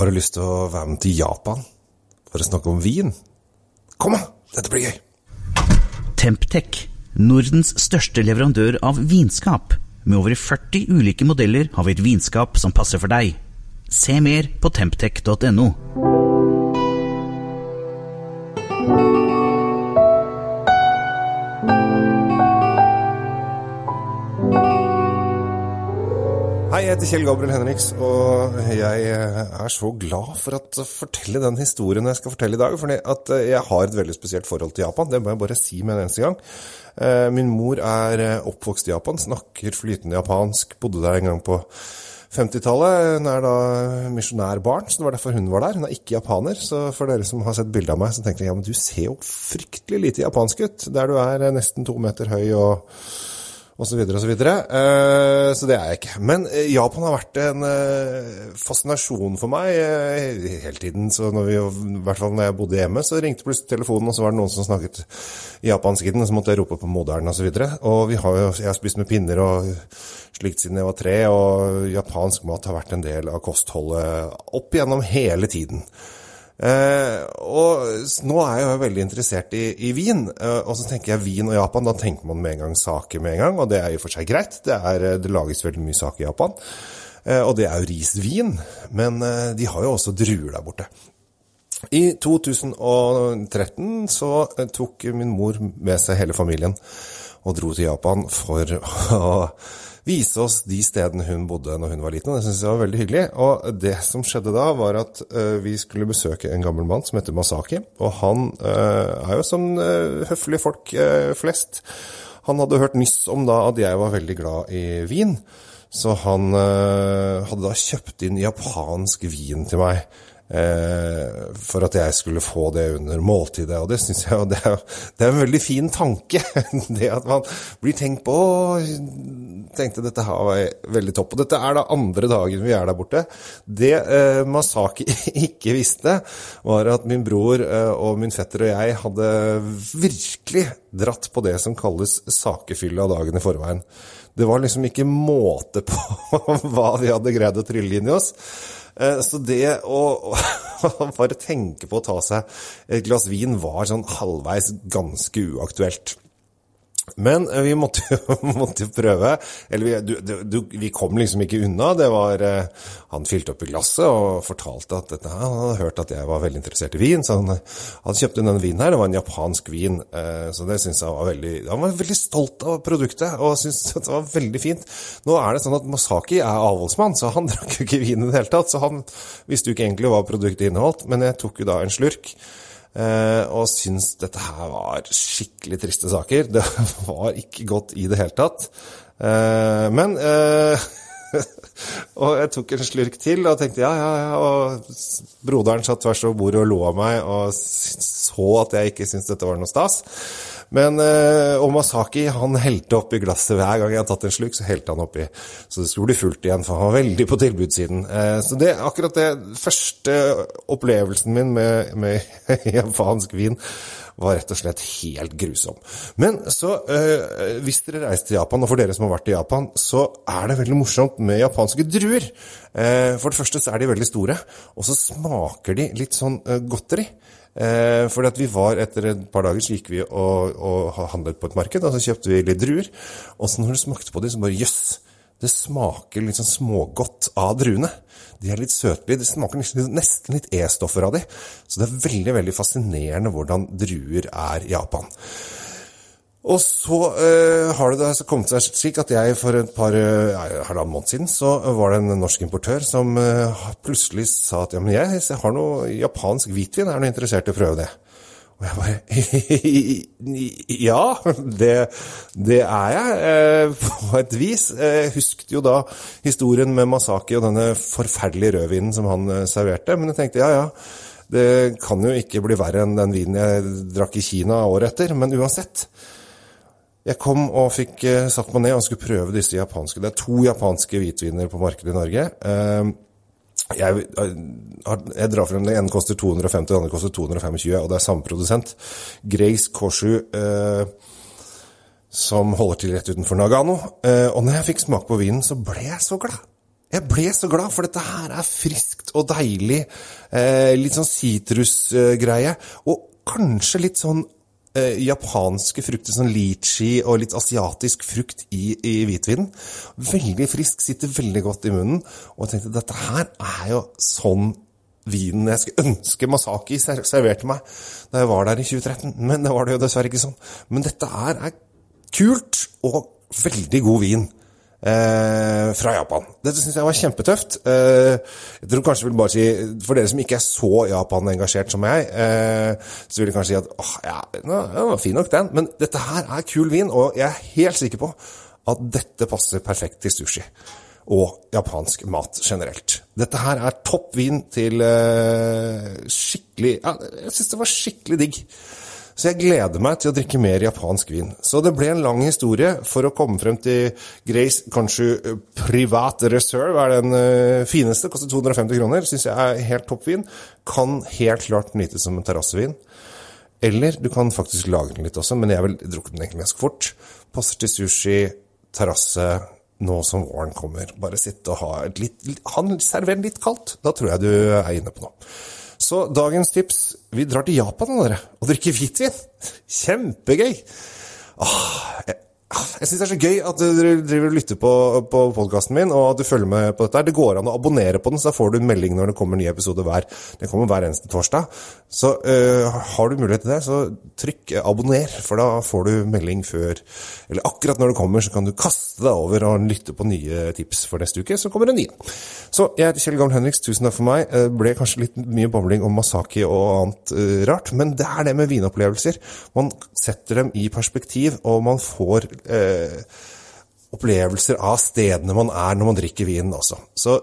Har du lyst til å være med til Japan for å snakke om vin? Kom, da! Dette blir gøy! Temptec, Nordens største leverandør av vinskap. Med over 40 ulike modeller har vi et vinskap som passer for deg. Se mer på temptec.no. heter Kjell Gabriel Henriks, og jeg er så glad for å fortelle den historien jeg skal fortelle i dag. For jeg har et veldig spesielt forhold til Japan, det må jeg bare si med en eneste gang. Min mor er oppvokst i Japan, snakker flytende japansk, bodde der en gang på 50-tallet. Hun er da misjonærbarn, så det var derfor hun var der. Hun er ikke japaner, så for dere som har sett bilde av meg, så tenker jeg ja, men du ser jo fryktelig lite japansk ut, der du er nesten to meter høy og og så videre og så. Uh, så det er jeg ikke. Men uh, Japan har vært en uh, fascinasjon for meg hele tiden. Så når vi, i hvert fall når jeg bodde hjemme, så ringte plutselig telefonen, og så var det noen som snakket japansk i den, og så måtte jeg rope på moderen og så. Og vi har jo, jeg har spist med pinner og slikt siden jeg var tre, og japansk mat har vært en del av kostholdet opp gjennom hele tiden. Eh, og nå er jeg jo veldig interessert i, i vin, eh, og så tenker jeg vin og Japan, da tenker man med en gang saker med en gang, og det er og for seg greit. Det, er, det lages veldig mye saker i Japan, eh, og det er jo risvin, men eh, de har jo også druer der borte. I 2013 så eh, tok min mor med seg hele familien og dro til Japan for å vise oss de stedene hun bodde når hun var liten. og Det syntes jeg var veldig hyggelig. Og det som skjedde da, var at uh, vi skulle besøke en gammel mann som heter Masaki. Og han uh, er jo som uh, høflige folk flest. Han hadde hørt nyss om da at jeg var veldig glad i vin. Så han hadde da kjøpt inn japansk vin til meg. Eh, for at jeg skulle få det under måltidet. Og det syns jeg det er, det er en veldig fin tanke. Det at man blir tenkt på tenkte dette her var veldig topp. Og dette er da andre dagen vi er der borte. Det eh, Masaki ikke visste, var at min bror eh, og min fetter og jeg hadde virkelig dratt på det som kalles sakefylle av dagen i forveien. Det var liksom ikke måte på hva vi hadde greid å trylle inn i oss. Så det å, bare tenke på å ta seg et glass vin var sånn halvveis ganske uaktuelt. Men vi måtte jo, prøve. Eller vi, du, du, vi, kom liksom ikke unna. Det var Han fylte opp i glasset og fortalte at dette, han hadde hørt at jeg var veldig interessert i vin. Så han, han kjøpte denne vinen her. Det var en japansk vin. Så det syns jeg var veldig Han var veldig stolt av produktet og syntes det var veldig fint. Nå er det sånn at Masaki er avholdsmann, så han drakk jo ikke vin i det hele tatt. Så han visste jo ikke egentlig hva produktet inneholdt. Men jeg tok jo da en slurk. Uh, og syns dette her var skikkelig triste saker. Det var ikke godt i det hele tatt. Uh, men uh, Og jeg tok en slurk til og tenkte ja, ja, ja. Og broderen satt tvers over bordet og lo av meg og så at jeg ikke syntes dette var noe stas. Men eh, Omasaki han helte oppi glasset hver gang jeg hadde tatt en sluk, så helte han oppi. Så det skulle bli fullt igjen, for han var veldig på tilbudssiden. Eh, så det akkurat det første opplevelsen min med, med japansk vin var rett og slett helt grusom. Men så, eh, hvis dere reiser til Japan, og for dere som har vært i Japan, så er det veldig morsomt med japanske druer. Eh, for det første så er de veldig store, og så smaker de litt sånn eh, godteri. Eh, at vi var Etter et par dager så gikk vi og, og handlet på et marked, og så kjøpte vi litt druer. Og så når du smakte på dem, så bare jøss! Yes, det smaker sånn smågodt av druene. De er litt søtlige. Det smaker nesten litt E-stoffer av dem. Så det er veldig veldig fascinerende hvordan druer er i Japan. Og så uh, har det da kommet seg slik at jeg for et par uh, halvannen måned siden så var det en norsk importør som uh, plutselig sa at ja, men jeg, jeg har noe japansk hvitvin, er du interessert i å prøve det? Og jeg bare Ja, det, det er jeg, på et vis. Jeg husket jo da historien med Masaki og denne forferdelige rødvinen som han serverte, men jeg tenkte ja, ja. Det kan jo ikke bli verre enn den vinen jeg drakk i Kina året etter, men uansett. Jeg kom og fikk uh, satt meg ned og skulle prøve disse japanske. Det er to japanske hvitviner på markedet i Norge. Uh, jeg, jeg, drar frem Den ene koster 250, den andre koster 225, og det er samme produsent. Grace Koshu, uh, som holder til rett utenfor Nagano. og når jeg fikk smake på vinen, så ble jeg så glad. Jeg ble så glad, for dette her er friskt og deilig. Eh, litt sånn sitrusgreie. og kanskje litt sånn eh, japanske frukter, som litchi og litt asiatisk frukt i, i hvitvinen. Veldig frisk, sitter veldig godt i munnen. Og jeg tenkte dette her er jo sånn vinen jeg skulle ønske Masaki serverte meg da jeg var der i 2013. Men det var det jo dessverre ikke sånn. Men dette her er kult og veldig god vin eh, fra Japan. Dette syns jeg var kjempetøft. Eh, jeg tror kanskje vil bare si, For dere som ikke er så Japan-engasjert som jeg, eh, så vil jeg kanskje si at åh, ja, den var fin nok, den. Men dette her er kul vin, og jeg er helt sikker på at dette passer perfekt til sushi. Og japansk mat generelt. Dette her er topp vin til eh, skikkelig ja, Jeg syns det var skikkelig digg. Så jeg gleder meg til å drikke mer japansk vin. Så det ble en lang historie for å komme frem til Grace kanskje Privat Reserve er den uh, fineste. Koster 250 kroner. Syns jeg er helt topp vin. Kan helt klart nytes som en terrassevin. Eller du kan faktisk lage den litt også, men jeg vil drukke den egentlig ganske fort. Passer til sushi, terrasse, nå som våren kommer. Bare sitte og ha et litt, ha den servert litt kaldt. Da tror jeg du er inne på noe. Så dagens tips Vi drar til Japan dere, og drikker hvitvin. Kjempegøy! Åh, jeg jeg syns det er så gøy at dere driver og lytter på, på podkasten min, og at du følger med på dette. Det går an å abonnere på den, så da får du melding når det kommer nye episoder hver. Den kommer hver eneste torsdag. Så uh, har du mulighet til det, så trykk abonner, for da får du melding før Eller akkurat når det kommer, så kan du kaste deg over og lytte på nye tips for neste uke. Så kommer det nye. Så jeg heter Kjell Gamle Henriks, tusen takk for meg. Det ble kanskje litt mye bobling om Masaki og annet uh, rart, men det er det med vinopplevelser. Man setter dem i perspektiv, og man får eh, opplevelser av stedene man er når man drikker vinen også. Så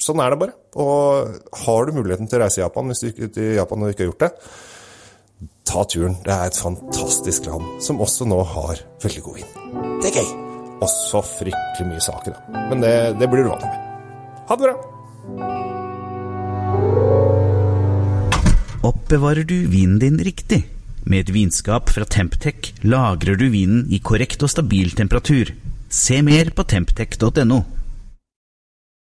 sånn er det bare. Og har du muligheten til å reise i Japan, hvis du til Japan og ikke har gjort det, ta turen. Det er et fantastisk land, som også nå har veldig god vin. Det er gøy. Og så fryktelig mye saker, da. Men det, det blir du vant med. Ha det bra! Oppbevarer du vinen din riktig? Med et vinskap fra Temptec lagrer du vinen i korrekt og stabil temperatur. Se mer på temptec.no.